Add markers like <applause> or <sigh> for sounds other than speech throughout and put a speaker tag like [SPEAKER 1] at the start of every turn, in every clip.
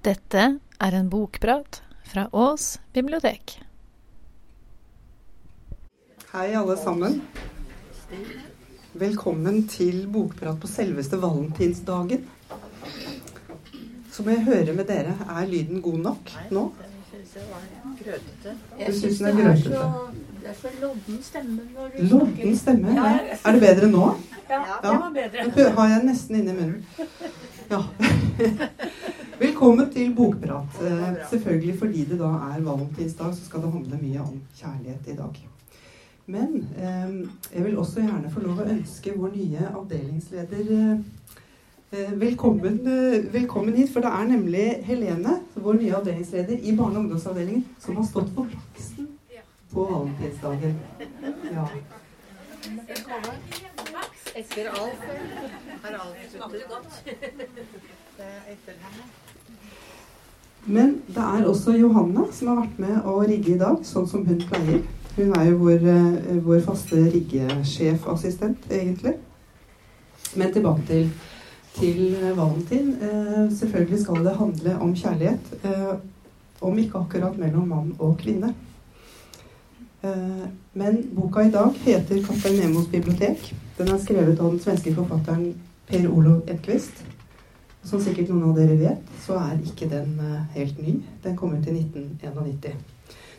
[SPEAKER 1] Dette er en bokprat fra Ås bibliotek.
[SPEAKER 2] Hei, alle sammen. Velkommen til bokprat på selveste valentinsdagen. Så må jeg høre med dere. Er lyden god nok nå? Jeg syns den er grøtete?
[SPEAKER 3] Det er så lodden stemme når du
[SPEAKER 2] Lodden stemme?
[SPEAKER 3] Ja.
[SPEAKER 2] Er det bedre nå?
[SPEAKER 3] Ja, det var bedre.
[SPEAKER 2] Den har jeg nesten inni munnen. Ja. <laughs> Velkommen til bokprat. Eh, Selvfølgelig fordi det da er valentinsdag, så skal det handle mye om kjærlighet i dag. Men eh, jeg vil også gjerne få lov å ønske vår nye avdelingsleder eh, eh, velkommen, eh, velkommen hit. For det er nemlig Helene, vår nye avdelingsleder i barne- og ungdomsavdelingen, som har stått på laksen på valentinsdagen. Ja.
[SPEAKER 3] Etter Alf har Alf sluttet godt.
[SPEAKER 2] Men det er også Johanne som har vært med å rigge i dag, sånn som hun pleier. Hun er jo vår, eh, vår faste riggesjefassistent, egentlig. Men tilbake til, til eh, Valentin. Eh, selvfølgelig skal det handle om kjærlighet. Eh, om ikke akkurat mellom mann og kvinne. Eh, men boka i dag heter 'Kaptein Nemos bibliotek'. Den er skrevet av den svenske forfatteren Per Olof Edquist. Som sikkert noen av dere vet, så er ikke den eh, helt ny. Den kom ut i 1991.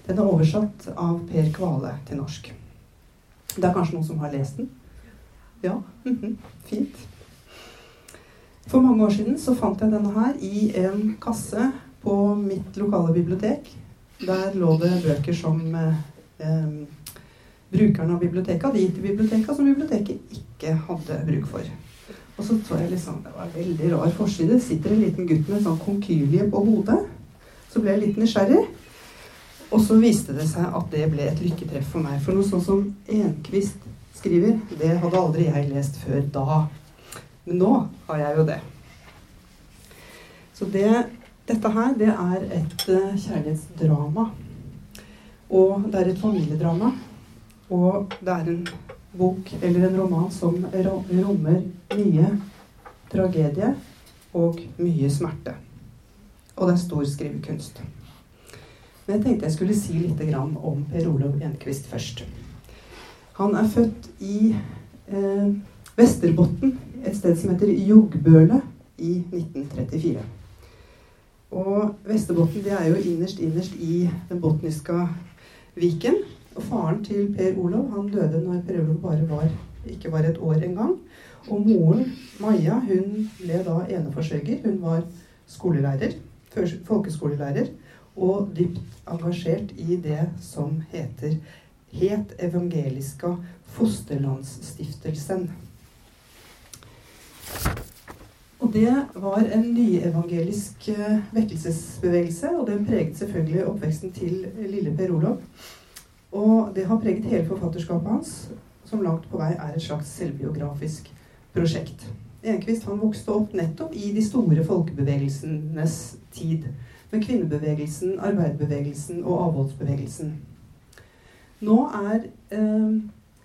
[SPEAKER 2] Den er oversatt av Per Kvale til norsk. Det er kanskje noen som har lest den? Ja? mhm, Fint. For mange år siden så fant jeg denne her i en kasse på mitt lokale bibliotek. Der lå det bøker som eh, brukerne av biblioteket hadde gitt til biblioteket, som biblioteket ikke hadde bruk for. Og så så jeg liksom, Det var en veldig rar forside. Sitter en liten gutt med en sånn konkylie på hodet. Så ble jeg litt nysgjerrig. Og så viste det seg at det ble et lykketreff for meg. For noe sånn som Enquist skriver, det hadde aldri jeg lest før da. Men nå har jeg jo det. Så det, dette her, det er et eh, kjærlighetsdrama. Og det er et familiedrama. Og det er en bok eller en roman som rommer mye tragedie og mye smerte. Og det er stor skrivekunst. Men jeg tenkte jeg skulle si litt om Per Olav Enquist først. Han er født i eh, Vesterbotn, et sted som heter Jogbøle, i 1934. Og Vesterbotn det er jo innerst, innerst i den botniske viken. Og faren til Per Olav han døde når Per Olav bare var, ikke var et år engang. Og moren, Maja, hun ble da eneforsørger. Hun var skolelærer, folkeskolelærer, og dypt engasjert i det som heter Het Evangeliska Fosterlandsstiftelsen. Og det var en nyevangelisk eh, vekkelsesbevegelse, og den preget selvfølgelig oppveksten til lille Per Olav. Og det har preget hele forfatterskapet hans, som langt på vei er et slags selvbiografisk prosjekt. Enquist han vokste opp nettopp i de store folkebevegelsenes tid. Med kvinnebevegelsen, arbeiderbevegelsen og avholdsbevegelsen. Nå er eh,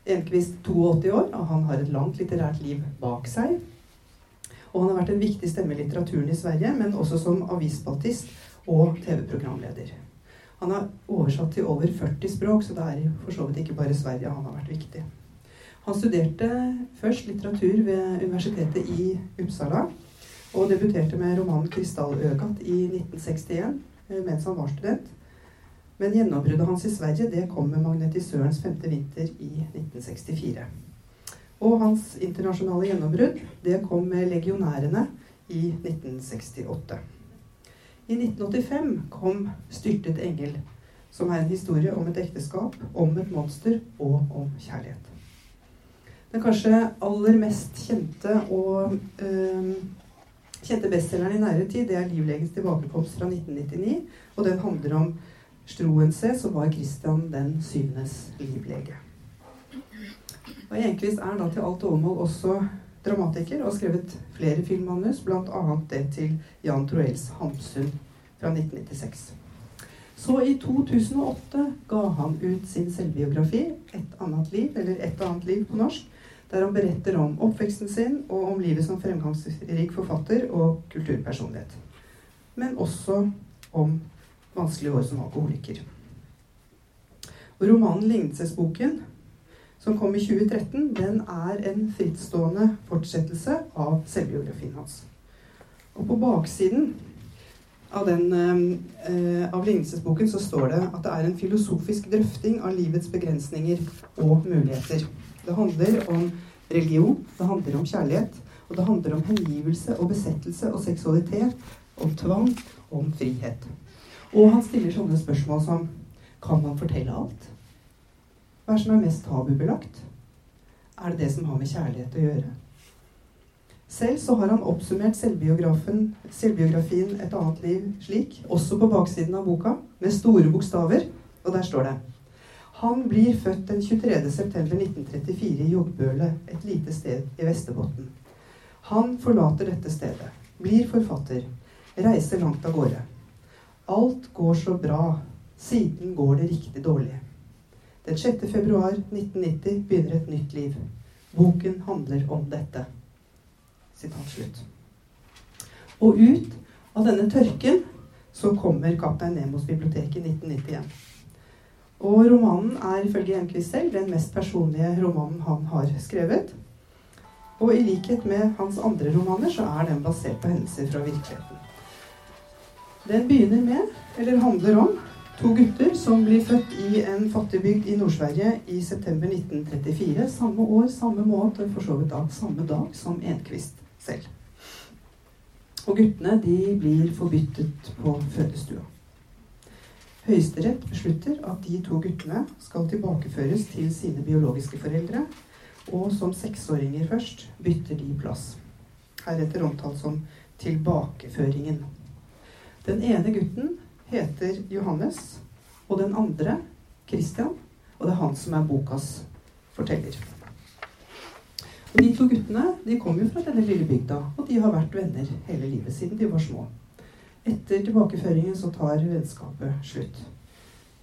[SPEAKER 2] Enquist 82 år, og han har et langt litterært liv bak seg. Og han har vært en viktig stemme i litteraturen i Sverige, men også som avisspaltist og TV-programleder. Han har oversatt til over 40 språk, så det er for så vidt ikke bare Sverige han har vært viktig. Han studerte først litteratur ved universitetet i Uppsala, og debuterte med romanen 'Krystalløgat' i 1961 eh, mens han var student. Men gjennombruddet hans i Sverige det kom med 'Magnetisørens femte vinter' i 1964. Og hans internasjonale gjennombrudd det kom med 'Legionærene' i 1968. I 1985 kom 'Styrtet engel', som er en historie om et ekteskap, om et monster og om kjærlighet. Den kanskje aller mest kjente og øh, kjente bestselgeren i nære tid, det er 'Livlegens tilbakekomst' fra 1999. Og den handler om Stroense, som var Christian den syvendes livlege. Og Enquist er da til alt overmål også dramatiker og har skrevet flere filmmanus, bl.a. det til Jan Troels 'Hamsun' fra 1996. Så i 2008 ga han ut sin selvbiografi 'Et annet liv', eller 'Et annet liv' på norsk, der han beretter om oppveksten sin og om livet som fremgangsrik forfatter og kulturpersonlighet. men også om vanskelige år som alkoholiker. Og romanen 'Lignelsesboken', som kom i 2013, den er en frittstående fortsettelse av selvbiografien hans. Og på baksiden av, den, eh, av lignelsesboken så står det at det er en filosofisk drøfting av livets begrensninger og muligheter. Det handler om religion, det handler om kjærlighet, og det handler om hengivelse og besettelse og seksualitet, om tvang og om frihet. Og han stiller sånne spørsmål som Kan man fortelle alt? Hva er det som er mest tabubelagt? Er det det som har med kjærlighet å gjøre? Selv så har han oppsummert selvbiografien Et annet liv slik, også på baksiden av boka, med store bokstaver, og der står det Han blir født den 23.9.1934 i Jogbøle, et lite sted i Vesterbotten. Han forlater dette stedet, blir forfatter, reiser langt av gårde. Alt går så bra. Siden går det riktig dårlig. Den 6. februar 1990 begynner et nytt liv. Boken handler om dette. Sitat slutt. Og ut av denne tørken så kommer 'Kaptein Nemos bibliotek' i 1991. Og romanen er ifølge Enquist selv den mest personlige romanen han har skrevet. Og i likhet med hans andre romaner så er den basert på hendelser fra virkeligheten. Den begynner med, eller handler om, to gutter som blir født i en fattigbygd i Nord-Sverige i september 1934. Samme år, samme måned og for så vidt da samme dag som Enquist selv. Og guttene de blir forbyttet på fødestua. Høyesterett beslutter at de to guttene skal tilbakeføres til sine biologiske foreldre, og som seksåringer først bytter de plass. Heretter omtalt som tilbakeføringen. Den ene gutten heter Johannes, og den andre Christian. Og det er han som er bokas forteller. Og De to guttene de kom jo fra denne lille bygda, og de har vært venner hele livet siden de var små. Etter tilbakeføringen så tar vennskapet slutt.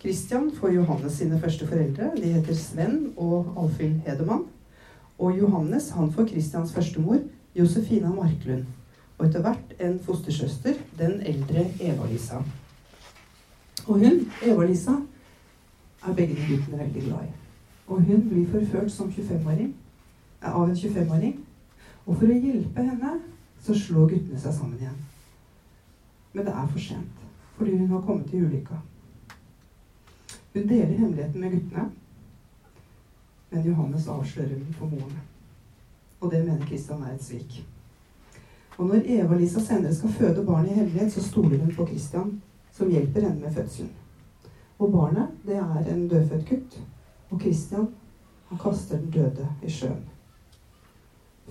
[SPEAKER 2] Christian får Johannes sine første foreldre. De heter Sven og Alfhild Hedemann. Og Johannes han får Christians førstemor, Josefina Marklund og etter hvert en fostersøster, den eldre Eva-Lisa. Og hun, Eva-Lisa, er begge de guttene veldig glad i. Og hun blir forført som 25-åring av en 25-åring. Og for å hjelpe henne så slår guttene seg sammen igjen. Men det er for sent, fordi hun har kommet til ulykka. Hun deler hemmeligheten med guttene, men Johannes avslører den for moren. Og det mener Kristian er et svik. Og når Eva-Lisa senere skal føde barnet i hemmelighet, så stoler hun på Christian, som hjelper henne med fødselen. Og barnet, det er en dødfødt gutt. Og Christian, han kaster den døde i sjøen.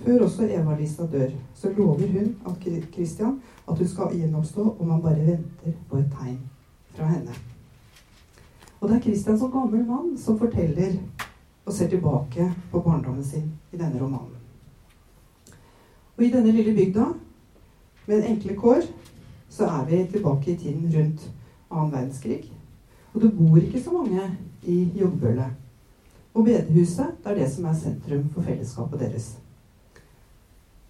[SPEAKER 2] Før også Eva-Lisa dør, så lover hun at Christian at hun skal gjenoppstå om han bare venter på et tegn fra henne. Og det er Christian som gammel mann som forteller og ser tilbake på barndommen sin i denne romanen. Og i denne lille bygda, med en enkle kår, så er vi tilbake i tiden rundt annen verdenskrig. Og det bor ikke så mange i Joggbøle. Og bedehuset det er det som er sentrum for fellesskapet deres.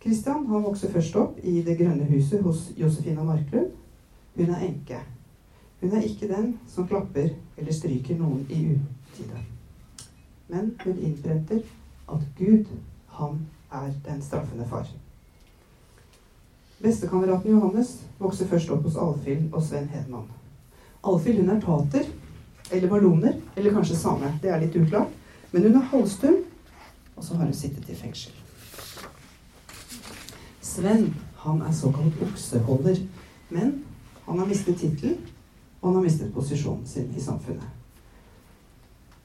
[SPEAKER 2] Kristian han vokser først opp i Det grønne huset hos Josefina Marklund. Hun er enke. Hun er ikke den som klapper eller stryker noen i utide. Men hun innprenter at Gud, han er den straffende far. Bestekameraten Johannes vokser først opp hos Alfhild og Sven Hedman. Alfhild hun er tater, eller balloner, eller kanskje same. Det er litt uklart. Men hun er halvstum, og så har hun sittet i fengsel. Sven han er såkalt okseholder, men han har mistet tittelen, og han har mistet posisjonen sin i samfunnet.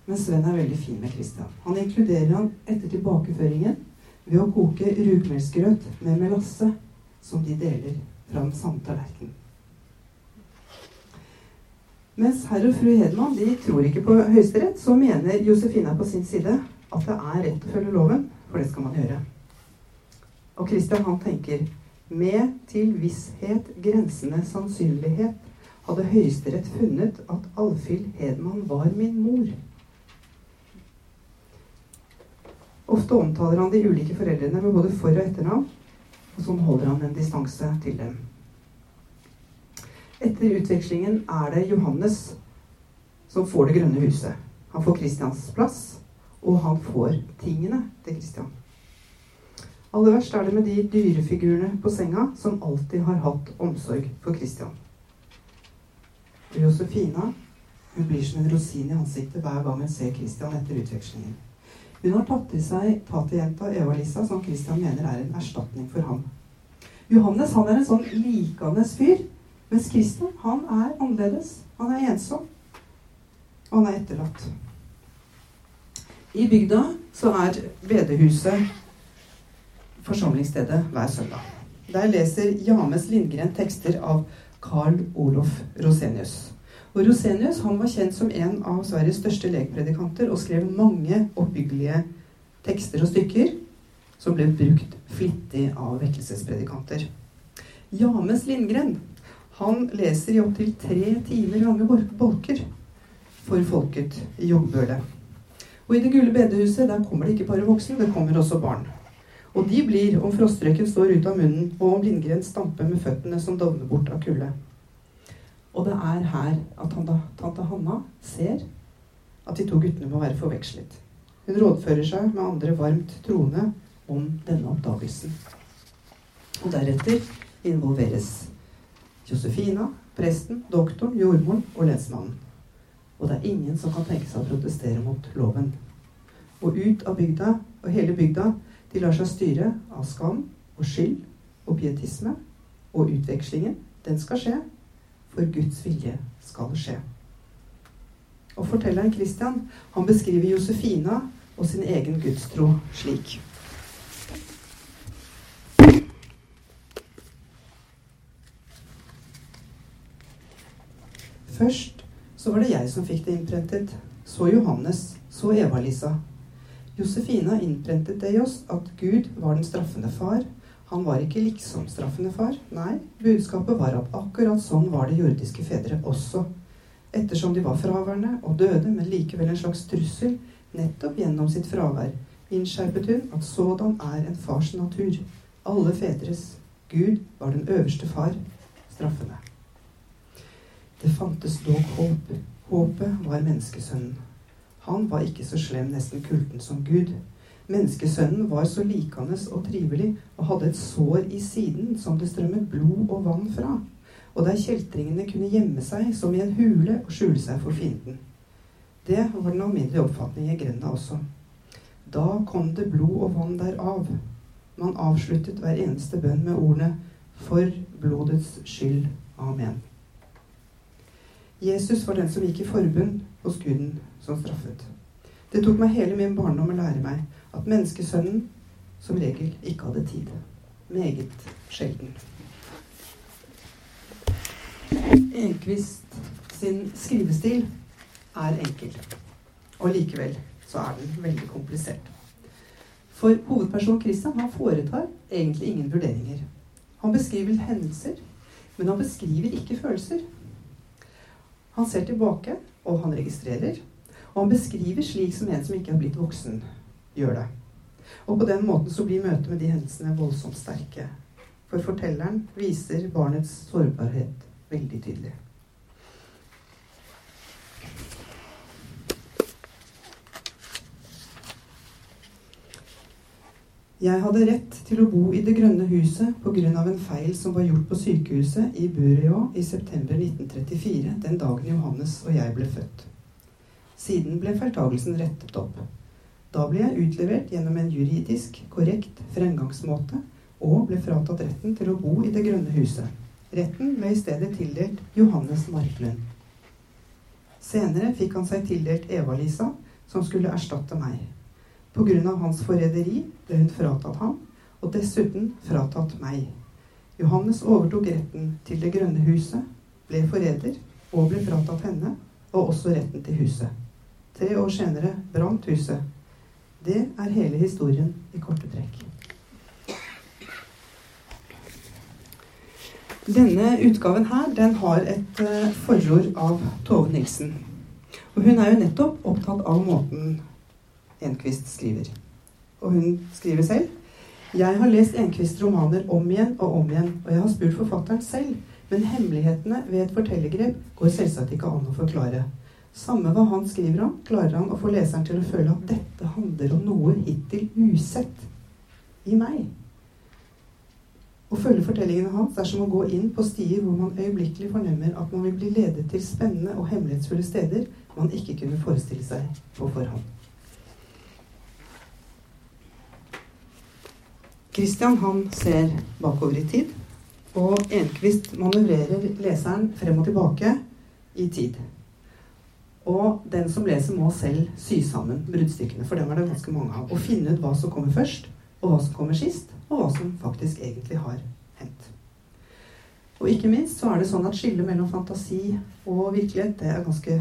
[SPEAKER 2] Men Sven er veldig fin med Christian. Han inkluderer han etter tilbakeføringen ved å koke rugmelsgrøt med melasse som de deler fra den samme tallerkenen. Mens herr og fru Hedman de tror ikke på Høyesterett, så mener Josefina på sin side at det er rett å følge loven, for det skal man gjøre. Og Christian han tenker med til visshet grensende sannsynlighet hadde Høyesterett funnet at Alfhild Hedman var min mor. Ofte omtaler han de ulike foreldrene med både for- og etternavn, og sånn holder han en distanse til dem. Etter utvekslingen er det Johannes som får det grønne huset. Han får Kristians plass, og han får tingene til Kristian. Aller verst er det med de dyrefigurene på senga som alltid har hatt omsorg for Kristian. Josefina hun blir som en rosin i ansiktet hver gang hun ser Kristian etter utvekslingen. Hun har tatt til seg tatejenta Eva-Lisa, som Kristian mener er en erstatning for ham. Johannes han er en sånn likende fyr, mens Kristian han er annerledes. Han er ensom, og han er etterlatt. I bygda så er bedehuset forsamlingsstedet hver søndag. Der leser James Lindgren tekster av Carl Olof Rosenius. Og Rosenius han var kjent som en av Sveriges største lekpredikanter og skrev mange oppbyggelige tekster og stykker som ble brukt flittig av vekkelsespredikanter. James Lindgren han leser i opptil tre timer lange bolker for folket i Joggbøle. Og i Det gule bedehuset der kommer det ikke bare voksne, det kommer også barn. Og de blir om frostrøyken står ut av munnen, og om Lindgren stamper med føttene som dovner bort av kulde. Og det er her at tante, tante Hanna ser at de to guttene må være forvekslet. Hun rådfører seg med andre varmt troende om denne oppdagelsen. Og deretter involveres Josefina, presten, doktoren, jordmoren og lensmannen. Og det er ingen som kan tenke seg å protestere mot loven. Og ut av bygda, og hele bygda, de lar seg styre av skam og skyld og pietisme. Og utvekslingen, den skal skje for Guds vilje skal skje. Og fortelleren Christian han beskriver Josefina og sin egen gudstro slik. Først så var det jeg som fikk det innprentet. Så Johannes. Så Eva-Lisa. Josefina innprentet det i oss at Gud var den straffende far, han var ikke liksom-straffende far. Nei, budskapet var at akkurat sånn var det jordiske fedre også. Ettersom de var fraværende og døde, men likevel en slags trussel, nettopp gjennom sitt fravær, innskjerpet hun at sådan er en fars natur. Alle fedres. Gud var den øverste far, straffende. Det fantes dog håp. Håpet var menneskesønnen. Han var ikke så slem, nesten kulten som Gud. Menneskesønnen var så likende og trivelig og hadde et sår i siden som det strømmet blod og vann fra, og der kjeltringene kunne gjemme seg som i en hule og skjule seg for fienden. Det var den alminnelige oppfatning i grenda også. Da kom det blod og vann derav. Man avsluttet hver eneste bønn med ordene 'For blodets skyld. Amen'. Jesus var den som gikk i forbund hos Guden som straffet. Det tok meg hele min barndom å lære meg at menneskesønnen som regel ikke hadde tid. Meget sjelden. Enquist sin skrivestil er enkel. Og likevel så er den veldig komplisert. For hovedpersonen Christian han foretar egentlig ingen vurderinger. Han beskriver hendelser, men han beskriver ikke følelser. Han ser tilbake, og han registrerer. Og han beskriver slik som en som ikke er blitt voksen gjør det. Og på den måten så blir møtet med de hendelsene voldsomt sterke. For fortelleren viser barnets sårbarhet veldig tydelig. Jeg hadde rett til å bo i Det grønne huset pga. en feil som var gjort på sykehuset i Bureå i september 1934, den dagen Johannes og jeg ble født. Siden ble feiltagelsen rettet opp. Da ble jeg utlevert gjennom en juridisk korrekt fremgangsmåte og ble fratatt retten til å bo i Det grønne huset. Retten ble i stedet tildelt Johannes Marklund. Senere fikk han seg tildelt Eva-Lisa, som skulle erstatte meg. Pga. hans forræderi ble hun fratatt ham, og dessuten fratatt meg. Johannes overtok retten til Det grønne huset, ble forræder og ble fratatt henne, og også retten til huset. Tre år senere brant huset det er hele historien i korte trekk. Denne utgaven her, den har et uh, forord av Tove Nilsen. Og hun er jo nettopp opptatt av måten Enquist skriver. Og hun skriver selv Jeg har lest Enquists romaner om igjen og om igjen, og jeg har spurt forfatteren selv Men hemmelighetene ved et fortellergrep går selvsagt ikke an å forklare. Samme hva han skriver om, klarer han å få leseren til å føle at dette handler om noe hittil usett i meg. Å følge fortellingene hans er som å gå inn på stier hvor man øyeblikkelig fornemmer at man vil bli ledet til spennende og hemmelighetsfulle steder man ikke kunne forestille seg på forhånd. Christian han ser bakover i tid, og Enquist manøvrerer leseren frem og tilbake i tid. Og den som leser, må selv sy sammen bruddstykkene, for dem er det ganske mange av. Og finne ut hva som kommer først, og hva som kommer sist, og hva som faktisk egentlig har hendt. Og ikke minst så er det sånn at skillet mellom fantasi og virkelighet det ganske,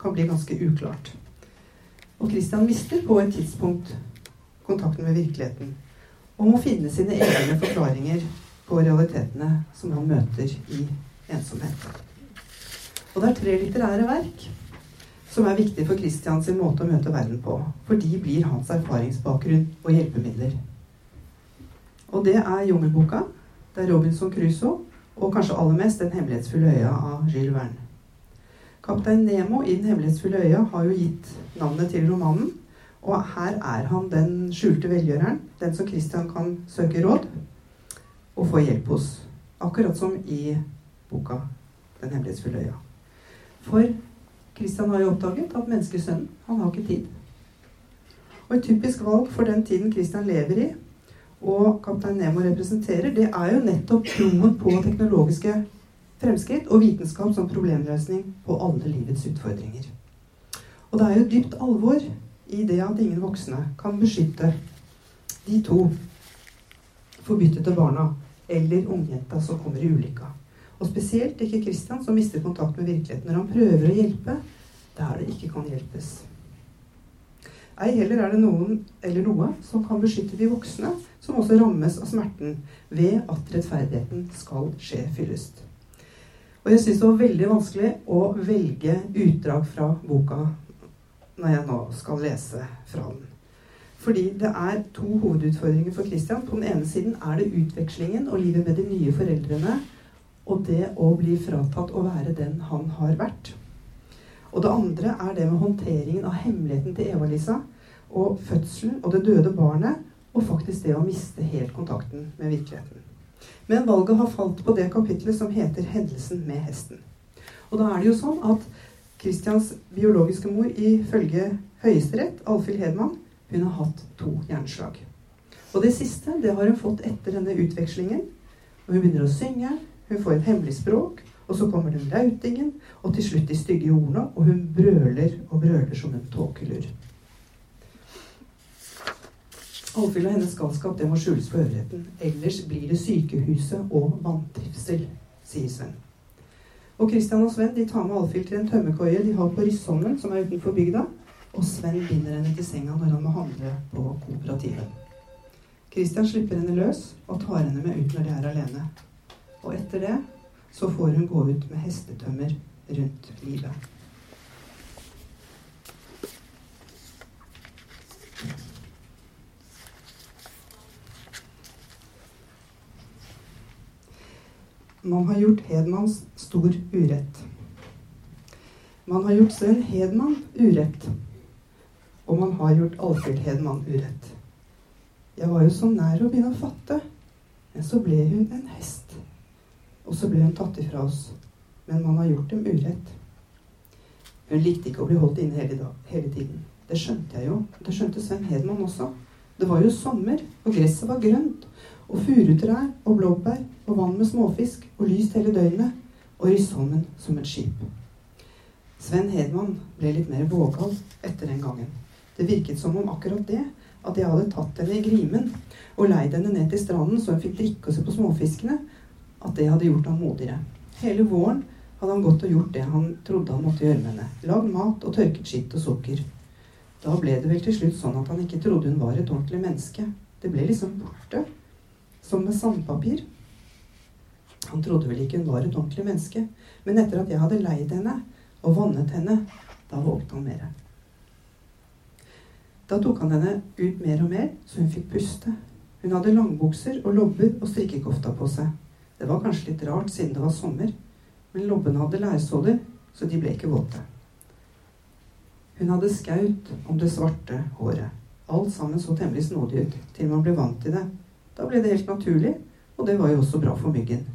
[SPEAKER 2] kan bli ganske uklart. Og Christian mister på et tidspunkt kontakten med virkeligheten og må finne sine egne forklaringer på realitetene som han møter i ensomhet. Og det er tre litterære verk som er viktig for Kristians måte å møte verden på. For de blir hans erfaringsbakgrunn og hjelpemidler. Og det er Jungelboka, det er Robinson Crusoe, og kanskje aller mest Den hemmelighetsfulle øya av Gilles Verne. Kaptein Nemo i Den hemmelighetsfulle øya har jo gitt navnet til romanen. Og her er han den skjulte velgjøreren, den som Christian kan søke råd og få hjelp hos. Akkurat som i boka Den hemmelighetsfulle øya. For Christian har jo oppdaget at menneskesønnen, han har ikke tid. Og et typisk valg for den tiden Kristian lever i, og Kaptein Nemo representerer, det er jo nettopp troen på teknologiske fremskritt og vitenskap som problemløsning på alle livets utfordringer. Og det er jo dypt alvor i det at ingen voksne kan beskytte de to forbyttede barna eller ungjenta som kommer i ulykka. Og spesielt ikke Christian, som mister kontakt med virkeligheten. Når han prøver å hjelpe der det ikke kan hjelpes. Ei heller er det noen eller noe som kan beskytte de voksne, som også rammes av smerten ved at rettferdigheten skal skje fyllest. Og jeg syns det var veldig vanskelig å velge utdrag fra boka når jeg nå skal lese fra den. Fordi det er to hovedutfordringer for Christian. På den ene siden er det utvekslingen og livet med de nye foreldrene og det å bli fratatt å være den han har vært. Og det andre er det med håndteringen av hemmeligheten til Eva-Lisa og fødselen og det døde barnet, og faktisk det å miste helt kontakten med virkeligheten. Men valget har falt på det kapitlet som heter 'Hendelsen med hesten'. Og da er det jo sånn at Christians biologiske mor ifølge Høyesterett, Alfhild Hedman, hun har hatt to hjerneslag. Og det siste det har hun fått etter denne utvekslingen. Og hun begynner å synge, hun får et hemmelig språk, og så kommer den rautingen, og til slutt de stygge ordene, og hun brøler og brøler som en tåkelur. Alfhild og hennes galskap det må skjules for øvrigheten. Ellers blir det sykehuset og vantrivsel, sier Sven. Og Christian og Sven de tar med Alfhild til en tømmerkoie de har på Ryssholmen, som er utenfor bygda. Og Sven binder henne til senga når han må handle på kooperativet. Christian slipper henne løs og tar henne med ut når de er alene. Og etter det så får hun gå ut med hestetømmer rundt livet. Man har gjort Hedmans stor urett. Man har gjort Sven Hedman urett. Og man har gjort Alfhild Hedman urett. Jeg var jo så nær å begynne å fatte, men så ble hun en hest. Og så ble hun tatt ifra oss. Men man har gjort dem urett. Hun likte ikke å bli holdt inne hele, dag, hele tiden. Det skjønte jeg jo. Det skjønte Sven Hedman også. Det var jo sommer, og gresset var grønt. Og furutrær og blåbær og vann med småfisk og lyst hele døgnet. Og rysholmen som et skip. Sven Hedman ble litt mer vågal etter den gangen. Det virket som om akkurat det, at jeg hadde tatt henne i grimen og leid henne ned til stranden så hun fikk drikke og se på småfiskene, at det hadde gjort ham modigere. Hele våren hadde han gått og gjort det han trodde han måtte gjøre med henne. Lagd mat og tørket skitt og sukker. Da ble det vel til slutt sånn at han ikke trodde hun var et ordentlig menneske. Det ble liksom borte. Som med sandpapir. Han trodde vel ikke hun var et ordentlig menneske. Men etter at jeg hadde leid henne og vannet henne, da vågte han mer. Da tok han henne ut mer og mer, så hun fikk puste. Hun hadde langbukser og lobber og strikkekofta på seg. Det var kanskje litt rart siden det var sommer, men lobbene hadde lærsåler, så de ble ikke våte. Hun hadde skaut om det svarte håret. Alt sammen så temmelig snodig ut, til man ble vant til det. Da ble det helt naturlig, og det var jo også bra for myggen.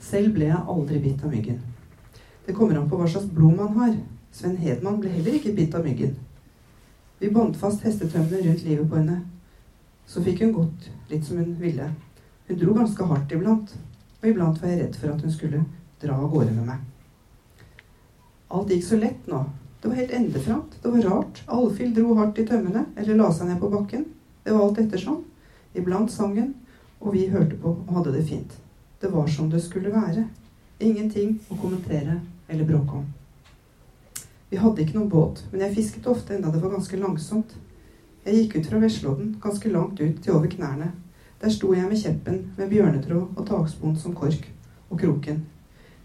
[SPEAKER 2] Selv ble jeg aldri bitt av myggen. Det kommer an på hva slags blod man har. Sven Hedman ble heller ikke bitt av myggen. Vi bandt fast hestetømmene rundt livet på henne. Så fikk hun gått litt som hun ville. Hun dro ganske hardt iblant, og iblant var jeg redd for at hun skulle dra av gårde med meg. Alt gikk så lett nå. Det var helt endeframt. Det var rart. Alfhild dro hardt i tømmene, eller la seg ned på bakken. Det var alt ettersom. Iblant sang hun, og vi hørte på og hadde det fint. Det var som det skulle være. Ingenting å kommentere eller bråke om. Vi hadde ikke noen båt, men jeg fisket ofte enda det var ganske langsomt. Jeg gikk ut fra Veslodden, ganske langt ut til over knærne. Der sto jeg med kjeppen med bjørnetråd og takspon som kork, og kroken.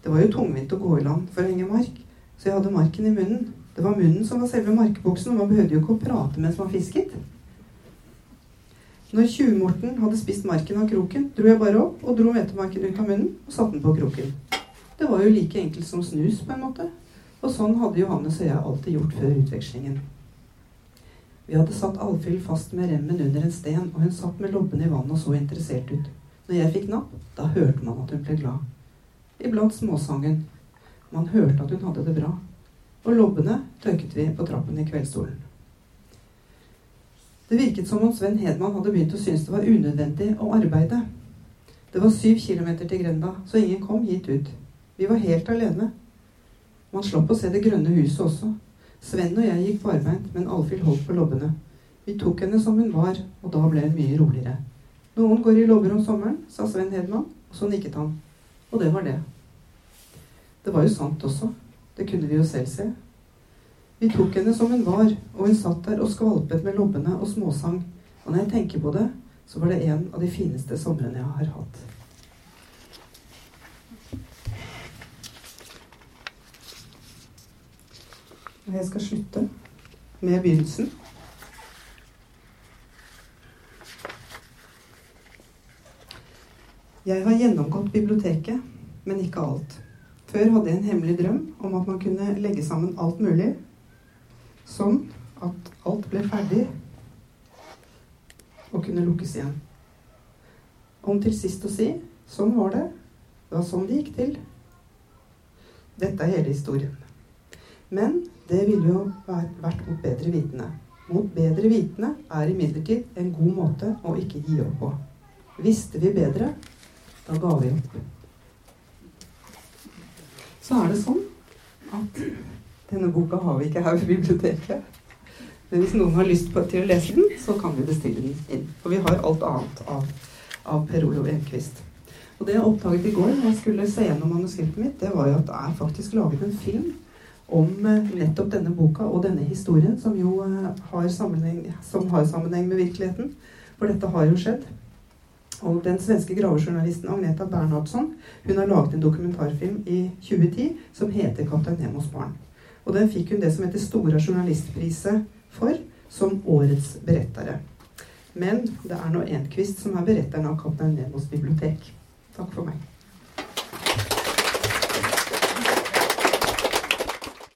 [SPEAKER 2] Det var jo tungvint å gå i land for å henge mark, så jeg hadde marken i munnen. Det var munnen som var selve markbuksen, og man behøvde jo ikke å prate mens man fisket. Når tjuvmorten hadde spist marken av kroken, dro jeg bare opp og dro hvetemarken ut av munnen og satte den på kroken. Det var jo like enkelt som snus, på en måte. Og sånn hadde Johannes og jeg alltid gjort før utvekslingen. Vi hadde satt Alfhild fast med remmen under en sten, og hun satt med lobbene i vannet og så interessert ut. Når jeg fikk napp, da hørte man at hun ble glad. Iblant småsangen. Man hørte at hun hadde det bra. Og lobbene tørket vi på trappen i kveldsstolen. Det virket som om Sven Hedman hadde begynt å synes det var unødvendig å arbeide. Det var syv kilometer til grenda, så ingen kom hit ut. Vi var helt alene. Man slapp å se det grønne huset også. Sven og jeg gikk på arbeid, men Alfhild holdt på lobbene. Vi tok henne som hun var, og da ble hun mye roligere. Noen går i lobber om sommeren, sa Sven Hedman, og så nikket han. Og det var det. Det var jo sant også. Det kunne vi jo selv se. Vi tok henne som hun var, og hun satt der og skvalpet med lobbene og småsang. Og når jeg tenker på det, så var det en av de fineste somrene jeg har hatt. Jeg skal slutte med begynnelsen. Jeg har gjennomgått biblioteket, men ikke alt. Før hadde jeg en hemmelig drøm om at man kunne legge sammen alt mulig, sånn at alt ble ferdig og kunne lukkes igjen. Om til sist å si sånn var det. Det var sånn det gikk til. Dette er hele historien. Men det ville jo vært mot bedre vitende. Mot bedre vitende er imidlertid en god måte å ikke gi opp på. Visste vi bedre, da ga vi opp. Så er det sånn at denne boka har vi ikke her ved biblioteket. Men hvis noen har lyst til å lese den, så kan vi bestille den inn. For vi har alt annet av, av Per Olov Enquist. Og det jeg oppdaget i går når jeg skulle se gjennom manuskriptet mitt, det var jo at det er faktisk laget en film om eh, nettopp denne boka og denne historien, som jo eh, har sammenheng, som har sammenheng med virkeligheten. For dette har jo skjedd. Og den svenske gravejournalisten Agneta Bernhardsson hun har laget en dokumentarfilm i 2010 som heter 'Kaptein Nemos barn'. Og den fikk hun det som heter Stora journalistpriset for, som årets berettere. Men det er nå Enquist som er beretteren av Kaptein Nemos bibliotek. Takk for meg.